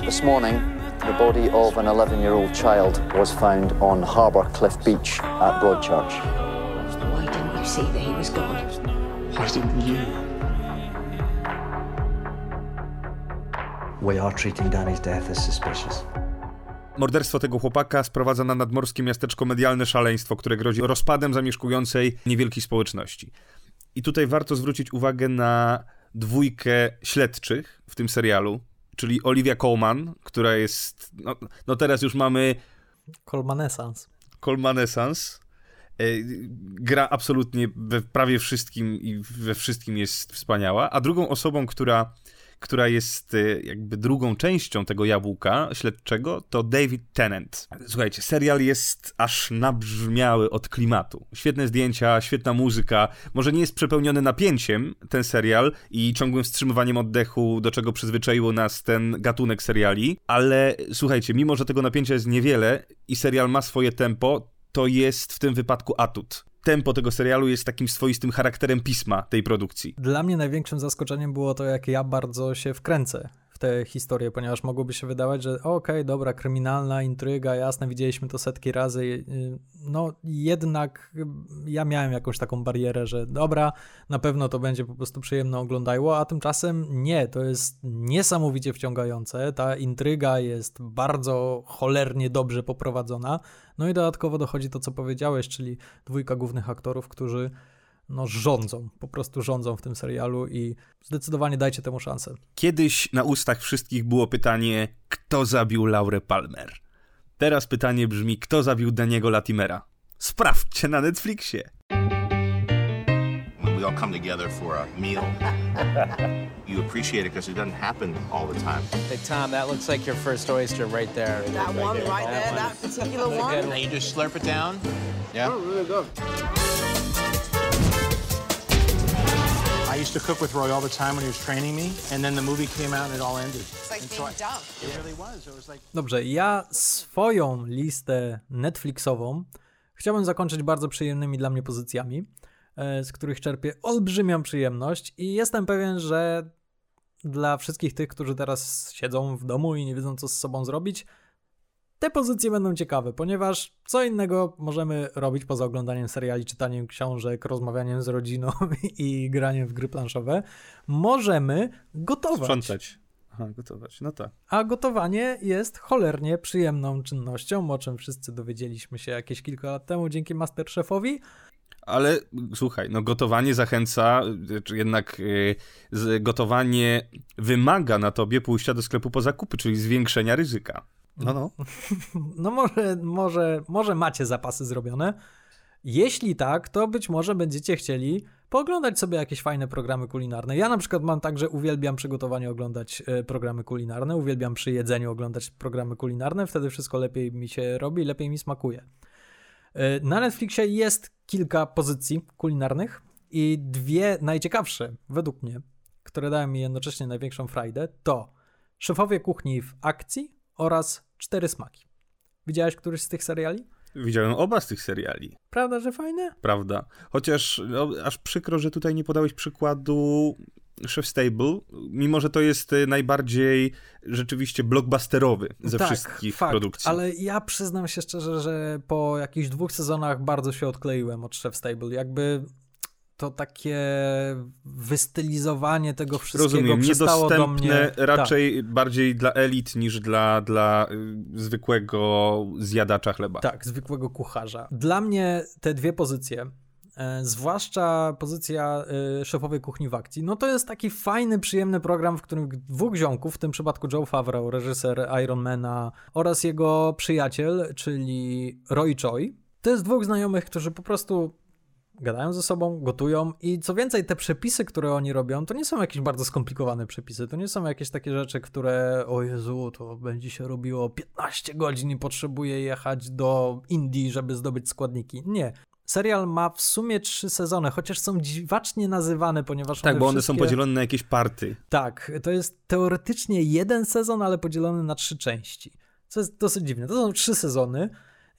This morning, the body of an 11 year old child was found on Harbour Cliff Beach at Broadchurch. Why didn't you see that he was gone? Why didn't you? We are treating Danny's death as suspicious. Morderstwo tego chłopaka sprowadza na nadmorskie miasteczko medialne szaleństwo, które grozi rozpadem zamieszkującej niewielkiej społeczności. I tutaj warto zwrócić uwagę na dwójkę śledczych w tym serialu, czyli Olivia Colman, która jest. No, no teraz już mamy Colmanescence. Colmanescence. E, Gra absolutnie we prawie wszystkim i we wszystkim jest wspaniała. A drugą osobą, która, która jest e, jakby drugą częścią tego jabłka śledczego, to David Tennant. Słuchajcie, serial jest aż nabrzmiały od klimatu. Świetne zdjęcia, świetna muzyka. Może nie jest przepełniony napięciem ten serial i ciągłym wstrzymywaniem oddechu, do czego przyzwyczaiło nas ten gatunek seriali, ale słuchajcie, mimo że tego napięcia jest niewiele i serial ma swoje tempo, to jest w tym wypadku atut. Tempo tego serialu jest takim swoistym charakterem pisma tej produkcji. Dla mnie największym zaskoczeniem było to, jak ja bardzo się wkręcę w tę historię, ponieważ mogłoby się wydawać, że okej, dobra, kryminalna intryga, jasne, widzieliśmy to setki razy. y, No jednak ja miałem jakąś taką barierę, że dobra, na pewno to będzie po prostu przyjemne oglądajło, a tymczasem nie, to jest niesamowicie wciągające. Ta intryga jest bardzo cholernie dobrze poprowadzona. No i dodatkowo dochodzi to, co powiedziałeś, czyli dwójka głównych aktorów, którzy no, rządzą, po prostu rządzą w tym serialu i zdecydowanie dajcie temu szansę. Kiedyś na ustach wszystkich było pytanie, kto zabił Laurę Palmer. Teraz pytanie brzmi, kto zabił Daniego Latimera. Sprawdźcie na Netflixie. when we all come together for a meal, you appreciate it because it doesn't happen all the time. Hey, Tom, that looks like your first oyster right there. That one right there, that particular one? Now you just slurp it down. Yeah. Oh, really good. Used to cook with Roy all the time when he was training me, and then the movie came out and it all ended. It's like And so being I- dumb. It really was. It was like Dobrze, ja swoją listę Netflixową chciałbym zakończyć bardzo przyjemnymi dla mnie pozycjami, e, z których czerpię olbrzymią przyjemność i jestem pewien, że dla wszystkich tych, którzy teraz siedzą w domu i nie wiedzą, co z sobą zrobić, te pozycje będą ciekawe, ponieważ co innego możemy robić poza oglądaniem seriali, czytaniem książek, rozmawianiem z rodziną i graniem w gry planszowe. Możemy gotować. Sprzątać. Aha, gotować. No tak. A gotowanie jest cholernie przyjemną czynnością, o czym wszyscy dowiedzieliśmy się jakieś kilka lat temu dzięki Masterchefowi. Ale słuchaj, no gotowanie zachęca, czy jednak yy, gotowanie wymaga na tobie pójścia do sklepu po zakupy, czyli zwiększenia ryzyka. No, no. No może, może, może macie zapasy zrobione. Jeśli tak, to być może będziecie chcieli pooglądać sobie jakieś fajne programy kulinarne. Ja na przykład mam tak, że uwielbiam przy gotowaniu oglądać e, programy kulinarne, uwielbiam przy jedzeniu oglądać programy kulinarne, wtedy wszystko lepiej mi się robi, lepiej mi smakuje. E, Na Netflixie jest kilka pozycji kulinarnych i dwie najciekawsze, według mnie, które dają mi jednocześnie największą frajdę, to Szefowie kuchni w akcji oraz Cztery smaki. Widziałeś któryś z tych seriali? Widziałem oba z tych seriali. Prawda, że fajne? Prawda. Chociaż no, aż przykro, że tutaj nie podałeś przykładu Chef Stable, mimo że to jest y, najbardziej rzeczywiście blockbusterowy ze tak, wszystkich fakt, produkcji. Ale ja przyznam się szczerze, że po jakichś dwóch sezonach bardzo się odkleiłem od Chef Stable. Jakby to takie wystylizowanie tego wszystkiego Rozumiem, przestało do niedostępne mnie... Tak. raczej bardziej dla elit niż dla, dla y, zwykłego zjadacza chleba. Tak, zwykłego kucharza. Dla mnie te dwie pozycje, e, zwłaszcza pozycja e, szefowej kuchni w akcji, no to jest taki fajny, przyjemny program, w którym dwóch ziomków, w tym przypadku Joe Favreau, reżyser Ironmana oraz jego przyjaciel, czyli Roy Choi, to jest dwóch znajomych, którzy po prostu gadają ze sobą, gotują i co więcej, te przepisy, które oni robią, to nie są jakieś bardzo skomplikowane przepisy, to nie są jakieś takie rzeczy, które o Jezu, to będzie się robiło 15 godzin i potrzebuję jechać do Indii, żeby zdobyć składniki. Nie. Serial ma w sumie trzy sezony, chociaż są dziwacznie nazywane, ponieważ Tak, one bo one wszystkie... są podzielone na jakieś party. Tak, to jest teoretycznie jeden sezon, ale podzielony na trzy części. Co jest dosyć dziwne. To są trzy sezony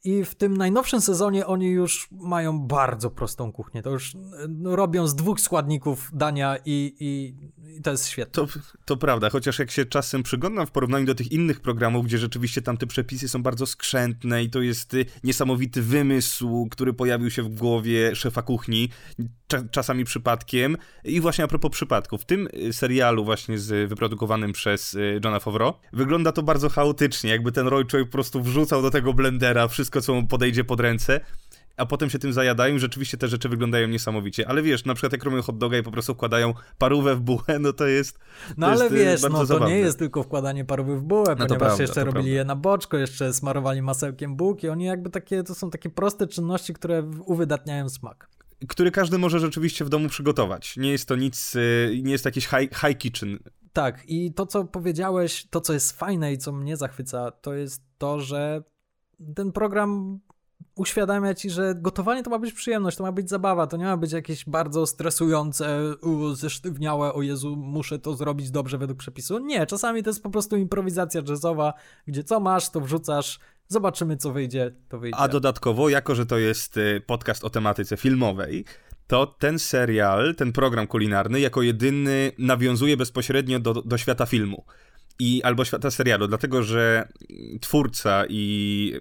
i w tym najnowszym sezonie oni już mają bardzo prostą kuchnię. To już no, robią z dwóch składników dania i, i I to jest świetne. To, to prawda, chociaż jak się czasem przyglądam w porównaniu do tych innych programów, gdzie rzeczywiście tam te przepisy są bardzo skrzętne i to jest y, niesamowity wymysł, który pojawił się w głowie szefa kuchni, cza- czasami przypadkiem. I właśnie a propos przypadków, w tym y, serialu właśnie z wyprodukowanym przez y, Johna Favreau, wygląda to bardzo chaotycznie, jakby ten Roy Choi po prostu wrzucał do tego blendera wszystko, co mu podejdzie pod ręce a potem się tym zajadają i rzeczywiście te rzeczy wyglądają niesamowicie. Ale wiesz, na przykład jak robią hot doga i po prostu wkładają parówę w bułę, no to jest No to ale jest, y, wiesz, no to zabawne. nie jest tylko wkładanie parówy w bułę, to ponieważ prawda, jeszcze robili prawda. je na boczko, jeszcze smarowali masełkiem bułki. Oni jakby takie, to są takie proste czynności, które uwydatniają smak. Który każdy może rzeczywiście w domu przygotować. Nie jest to nic, y, nie jest to jakiś high, high kitchen. Tak, i to, co powiedziałeś, to, co jest fajne i co mnie zachwyca, to jest to, że ten program uświadamia ci, że gotowanie to ma być przyjemność, to ma być zabawa, to nie ma być jakieś bardzo stresujące, zesztywniałe, o Jezu, muszę to zrobić dobrze według przepisu. Nie, czasami to jest po prostu improwizacja jazzowa, gdzie co masz, to wrzucasz, zobaczymy, co wyjdzie, to wyjdzie. A dodatkowo, jako że to jest y, podcast o tematyce filmowej, to ten serial, ten program kulinarny, jako jedyny nawiązuje bezpośrednio do, do świata filmu. I albo świata serialu, dlatego że twórca i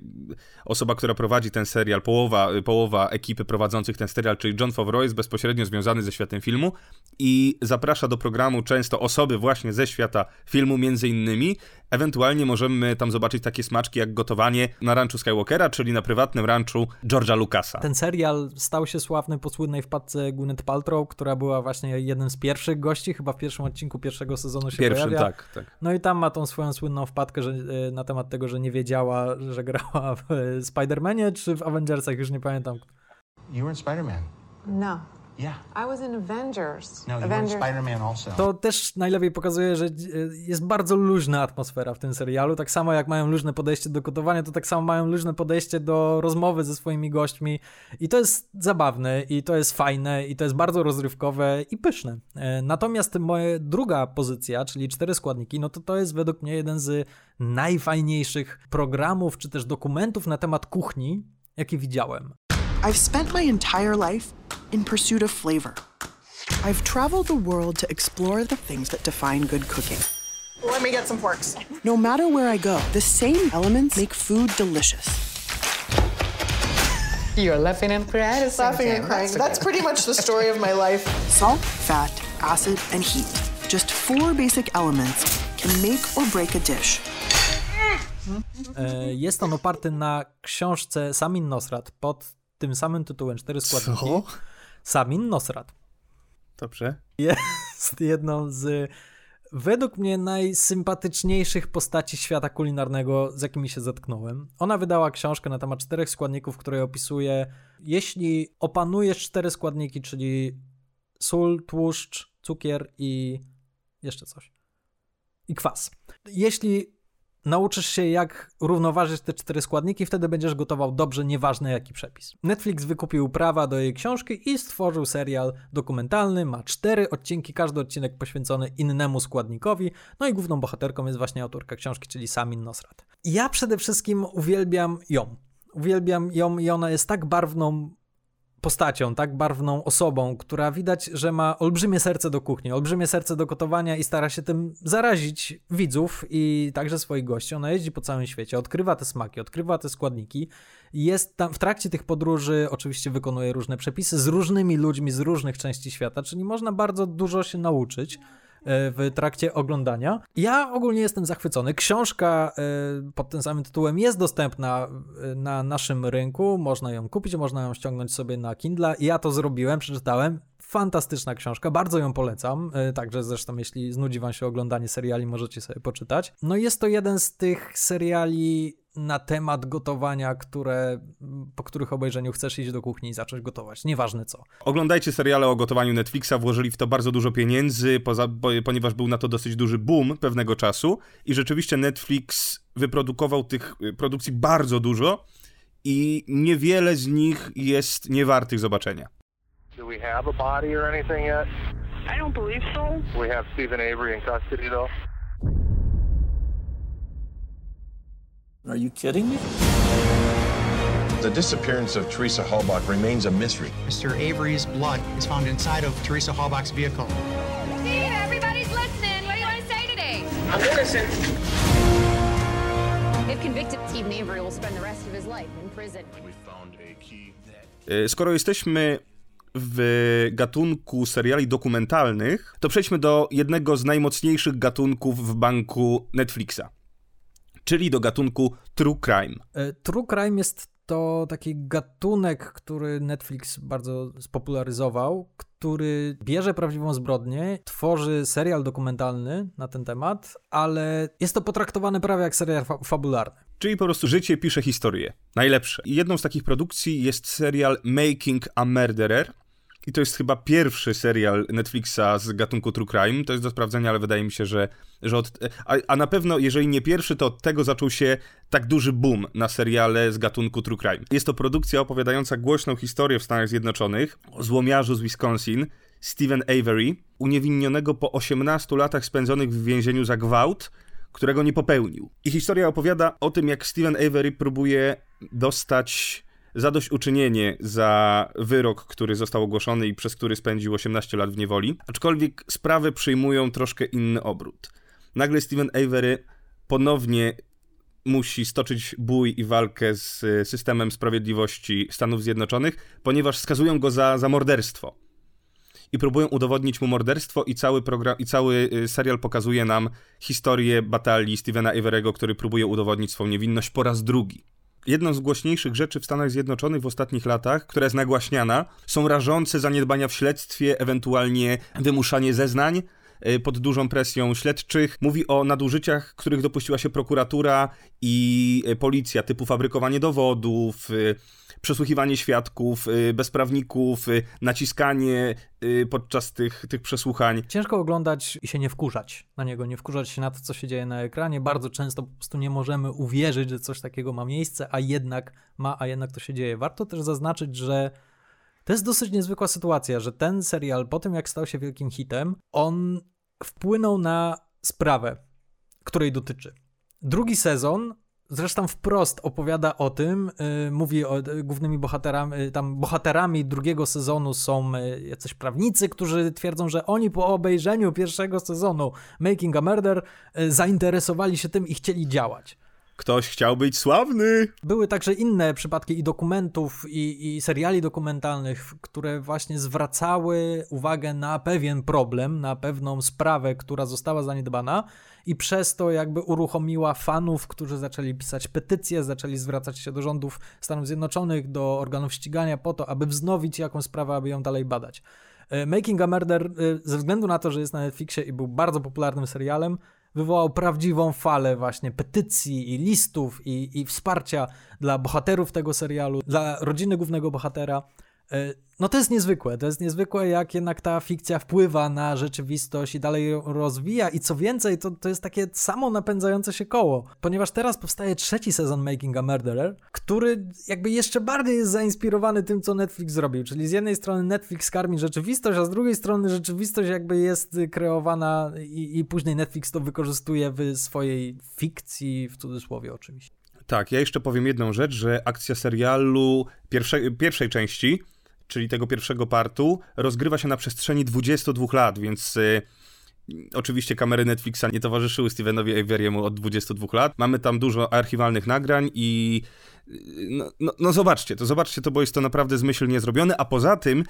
osoba, która prowadzi ten serial, połowa, połowa ekipy prowadzących ten serial, czyli John Favreau, jest bezpośrednio związany ze światem filmu i zaprasza do programu często osoby właśnie ze świata filmu, między innymi. Ewentualnie możemy tam zobaczyć takie smaczki jak gotowanie na ranczu Skywalkera, czyli na prywatnym ranczu George'a Lucasa. Ten serial stał się sławny po słynnej wpadce Gwyneth Paltrow, która była właśnie jednym z pierwszych gości, chyba w pierwszym odcinku pierwszego sezonu się Pierwszym, pojawia. tak, tak. No i tam ma tą swoją słynną wpadkę że, e, na temat tego, że nie wiedziała, że grała w e, Spider-Manie czy w Avengersach, już nie pamiętam. You were in Spider-Man. No. No. To też najlepiej pokazuje, że e, jest bardzo luźna atmosfera w tym serialu. Tak samo jak mają luźne podejście do gotowania, to tak samo mają luźne podejście do rozmowy ze swoimi gośćmi. I to jest zabawne, i to jest fajne, i to jest bardzo rozrywkowe i pyszne. E, Natomiast moja druga pozycja, czyli cztery składniki, no to to jest według mnie jeden z najfajniejszych programów, czy też dokumentów na temat kuchni, jaki widziałem. I've spent my entire life in pursuit of flavor. I've traveled the world to explore the things that define good cooking. Let me get some forks. No matter where I go, the same elements make food delicious. You're laughing and crying. Laughing and crying. That's pretty much the story of my life. Salt, fat, acid, and heat. Just four basic elements can make or break a dish. Jest on oparty na książce Samin Nosrat pod tym samym tytułem Cztery składniki. Co? Samin Nosrat. Dobrze. Jest jedną z według mnie najsympatyczniejszych postaci świata kulinarnego, z jakimi się zetknąłem. Ona wydała książkę na temat czterech składników, w której opisuje, jeśli opanujesz cztery składniki, czyli sól, tłuszcz, cukier i jeszcze coś. I kwas. Jeśli nauczysz się, jak równoważyć te cztery składniki, wtedy będziesz gotował dobrze, nieważne jaki przepis. Netflix wykupił prawa do jej książki i stworzył serial dokumentalny. Ma cztery odcinki, każdy odcinek poświęcony innemu składnikowi. No i główną bohaterką jest właśnie autorka książki, czyli Samin Nosrat. Ja przede wszystkim uwielbiam ją. Uwielbiam ją i ona jest tak barwną postacią, tak barwną osobą, która widać, że ma olbrzymie serce do kuchni, olbrzymie serce do gotowania i stara się tym zarazić widzów i także swoich gości. Ona jeździ po całym świecie, odkrywa te smaki, odkrywa te składniki. Jest tam w trakcie tych podróży, oczywiście wykonuje różne przepisy z różnymi ludźmi z różnych części świata, czyli można bardzo dużo się nauczyć w trakcie oglądania. Ja ogólnie jestem zachwycony. Książka e, pod tym samym tytułem jest dostępna e, na naszym rynku. Można ją kupić, można ją ściągnąć sobie na Kindle. Ja to zrobiłem, przeczytałem. Fantastyczna książka, bardzo ją polecam. E, Także zresztą, jeśli znudzi Wam się oglądanie seriali, możecie sobie poczytać. No, jest to jeden z tych seriali na temat gotowania, które, po których obejrzeniu chcesz iść do kuchni i zacząć gotować. Nieważne co. Oglądajcie seriale o gotowaniu Netflixa, włożyli w to bardzo dużo pieniędzy, poza, bo, ponieważ był na to dosyć duży boom pewnego czasu i rzeczywiście Netflix wyprodukował tych y, produkcji bardzo dużo i niewiele z nich jest niewartych zobaczenia. Do we have a body or anything yet? I don't believe so. We have Stephen Avery in custody, though. Are you kidding me? The disappearance of Teresa Halbach remains a mystery. Mr. Avery's blood is found inside of Teresa Halbach's vehicle. Steve, everybody's listening. What do you want to say today? I'm innocent. If convicted, Steve Avery will spend the rest of his life in prison. Y, Skoro jesteśmy w gatunku seriali dokumentalnych, to przejdźmy do jednego z najmocniejszych gatunków w banku Netflixa, czyli do gatunku True Crime. E, True crime jest to taki gatunek, który Netflix bardzo spopularyzował, który bierze prawdziwą zbrodnię, tworzy serial dokumentalny na ten temat, ale jest to potraktowane prawie jak serial fa- fabularny. Czyli po prostu życie pisze historię. Najlepsze. Jedną z takich produkcji jest serial Making a Murderer. I to jest chyba pierwszy serial Netflixa z gatunku True Crime. To jest do sprawdzenia, ale wydaje mi się, że, że od. A, a na pewno, jeżeli nie pierwszy, to od tego zaczął się tak duży boom na seriale z gatunku True Crime. Jest to produkcja opowiadająca głośną historię w Stanach Zjednoczonych o złomiarzu z Wisconsin, Stephen Avery, uniewinionego po 18 latach spędzonych w więzieniu za gwałt, którego nie popełnił. I historia opowiada o tym, jak Stephen Avery próbuje dostać zadośćuczynienie za wyrok, który został ogłoszony i przez który spędził 18 lat w niewoli, aczkolwiek sprawy przyjmują troszkę inny obrót. Nagle Stephen Avery ponownie musi stoczyć bój i walkę z y, systemem sprawiedliwości Stanów Zjednoczonych, ponieważ skazują go za, za morderstwo. I próbują udowodnić mu morderstwo i cały program, i cały y, serial pokazuje nam historię batalii Stevena Avery'ego, który próbuje udowodnić swą niewinność po raz drugi. Jedną z głośniejszych rzeczy w Stanach Zjednoczonych w ostatnich latach, która jest nagłaśniana, są rażące zaniedbania w śledztwie, ewentualnie wymuszanie zeznań y, pod dużą presją śledczych. Mówi o nadużyciach, których dopuściła się prokuratura i y, policja, typu fabrykowanie dowodów, y, przesłuchiwanie świadków, y, bezprawników, y, naciskanie y, podczas tych, tych przesłuchań. Ciężko oglądać i się nie wkurzać na niego, nie wkurzać się na to, co się dzieje na ekranie. Bardzo często po prostu nie możemy uwierzyć, że coś takiego ma miejsce, a jednak ma, a jednak to się dzieje. Warto też zaznaczyć, że to jest dosyć niezwykła sytuacja, że ten serial po tym, jak stał się wielkim hitem, on wpłynął na sprawę, której dotyczy. Drugi sezon zresztą wprost opowiada o tym, y, mówi o głównymi bohaterami, y, tam bohaterami drugiego sezonu są y, jacyś prawnicy, którzy twierdzą, że oni po obejrzeniu pierwszego sezonu Making a Murder zainteresowali się tym i chcieli działać. Ktoś chciał być sławny. Były także inne przypadki i dokumentów, i, i seriali dokumentalnych, które właśnie zwracały uwagę na pewien problem, na pewną sprawę, która została zaniedbana i przez to jakby uruchomiła fanów, którzy zaczęli pisać petycje, zaczęli zwracać się do rządów Stanów Zjednoczonych, do organów ścigania po to, aby wznowić jakąś sprawę, aby ją dalej badać. E, Making a Murder, e, ze względu na to, że jest na Netflixie i był bardzo popularnym serialem, wywołał prawdziwą falę właśnie petycji i listów i, i wsparcia dla bohaterów tego serialu, dla rodziny głównego bohatera. E, No to jest niezwykłe, to jest niezwykłe, jak jednak ta fikcja wpływa na rzeczywistość i dalej ją rozwija. I co więcej, to, to jest takie samo napędzające się koło, ponieważ teraz powstaje trzeci sezon Making a Murderer, który jakby jeszcze bardziej jest zainspirowany tym, co Netflix zrobił, czyli z jednej strony Netflix karmi rzeczywistość, a z drugiej strony rzeczywistość jakby jest kreowana i, i później Netflix to wykorzystuje w swojej fikcji, w cudzysłowie oczywiście. Tak, ja jeszcze powiem jedną rzecz, że akcja serialu pierwszej, pierwszej części, czyli tego pierwszego partu, rozgrywa się na przestrzeni 22 lat, więc y, oczywiście kamery Netflixa nie towarzyszyły Stevenowi Avery'emu od 22 lat. Mamy tam dużo archiwalnych nagrań i y, no, no, no zobaczcie to, zobaczcie to, bo jest to naprawdę zmyślnie zrobione, a poza tym,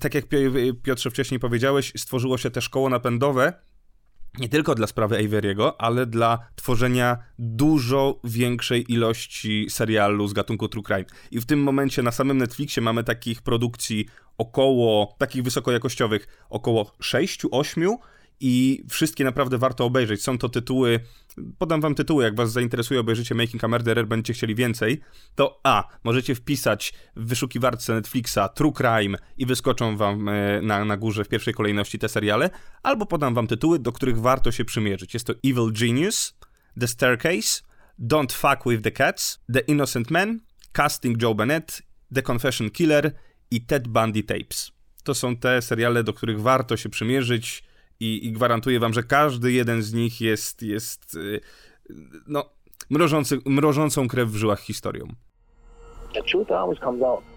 tak jak Pio- Piotrze wcześniej powiedziałeś, stworzyło się też koło napędowe, nie tylko dla sprawy Avery'ego, ale dla tworzenia dużo większej ilości serialu z gatunku True Crime. I w tym momencie na samym Netflixie mamy takich produkcji około, takich wysokojakościowych, około 6-8 i wszystkie naprawdę warto obejrzeć. Są to tytuły, podam wam tytuły, jak was zainteresuje, obejrzycie Making a Murderer, będziecie chcieli więcej, to a, możecie wpisać w wyszukiwarce Netflixa True Crime i wyskoczą wam e, na, na górze w pierwszej kolejności te seriale, albo podam wam tytuły, do których warto się przymierzyć. Jest to Evil Genius, The Staircase, Don't Fuck With The Cats, The Innocent Man, Casting Joe Bennett, The Confession Killer i Ted Bundy Tapes. To są te seriale, do których warto się przymierzyć i, i gwarantuję wam, że każdy jeden z nich jest, jest y, no, mrożący, mrożącą krew w żyłach historią. The truth always comes out.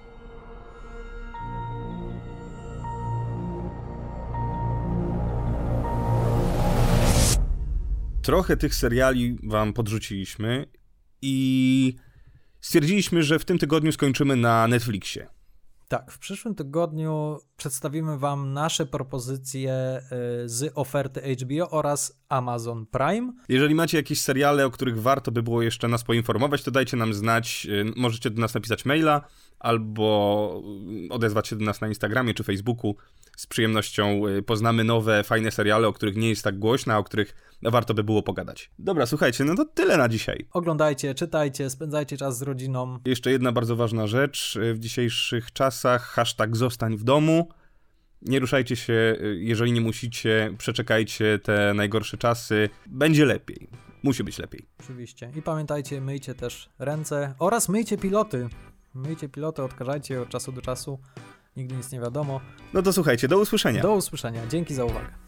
trochę tych seriali wam podrzuciliśmy i stwierdziliśmy, że w tym tygodniu skończymy na Netflixie. Tak, w przyszłym tygodniu przedstawimy Wam nasze propozycje y, z oferty HBO oraz Amazon Prime. Jeżeli macie jakieś seriale, o których warto by było jeszcze nas poinformować, to dajcie nam znać. Y, możecie do nas napisać maila albo odezwać się do nas na Instagramie czy Facebooku. Z przyjemnością y, poznamy nowe, fajne seriale, o których nie jest tak głośno, a o których warto by było pogadać. Dobra, słuchajcie, no to tyle na dzisiaj. Oglądajcie, czytajcie, spędzajcie czas z rodziną. Jeszcze jedna bardzo ważna rzecz. W dzisiejszych czasach hashtag zostań w domu. Nie ruszajcie się, jeżeli nie musicie, przeczekajcie te najgorsze czasy. Będzie lepiej. Musi być lepiej. Oczywiście. I pamiętajcie, myjcie też ręce oraz myjcie piloty. Myjcie piloty, odkażajcie od czasu do czasu. Nigdy nic nie wiadomo. No to słuchajcie, do usłyszenia. Do usłyszenia. Dzięki za uwagę.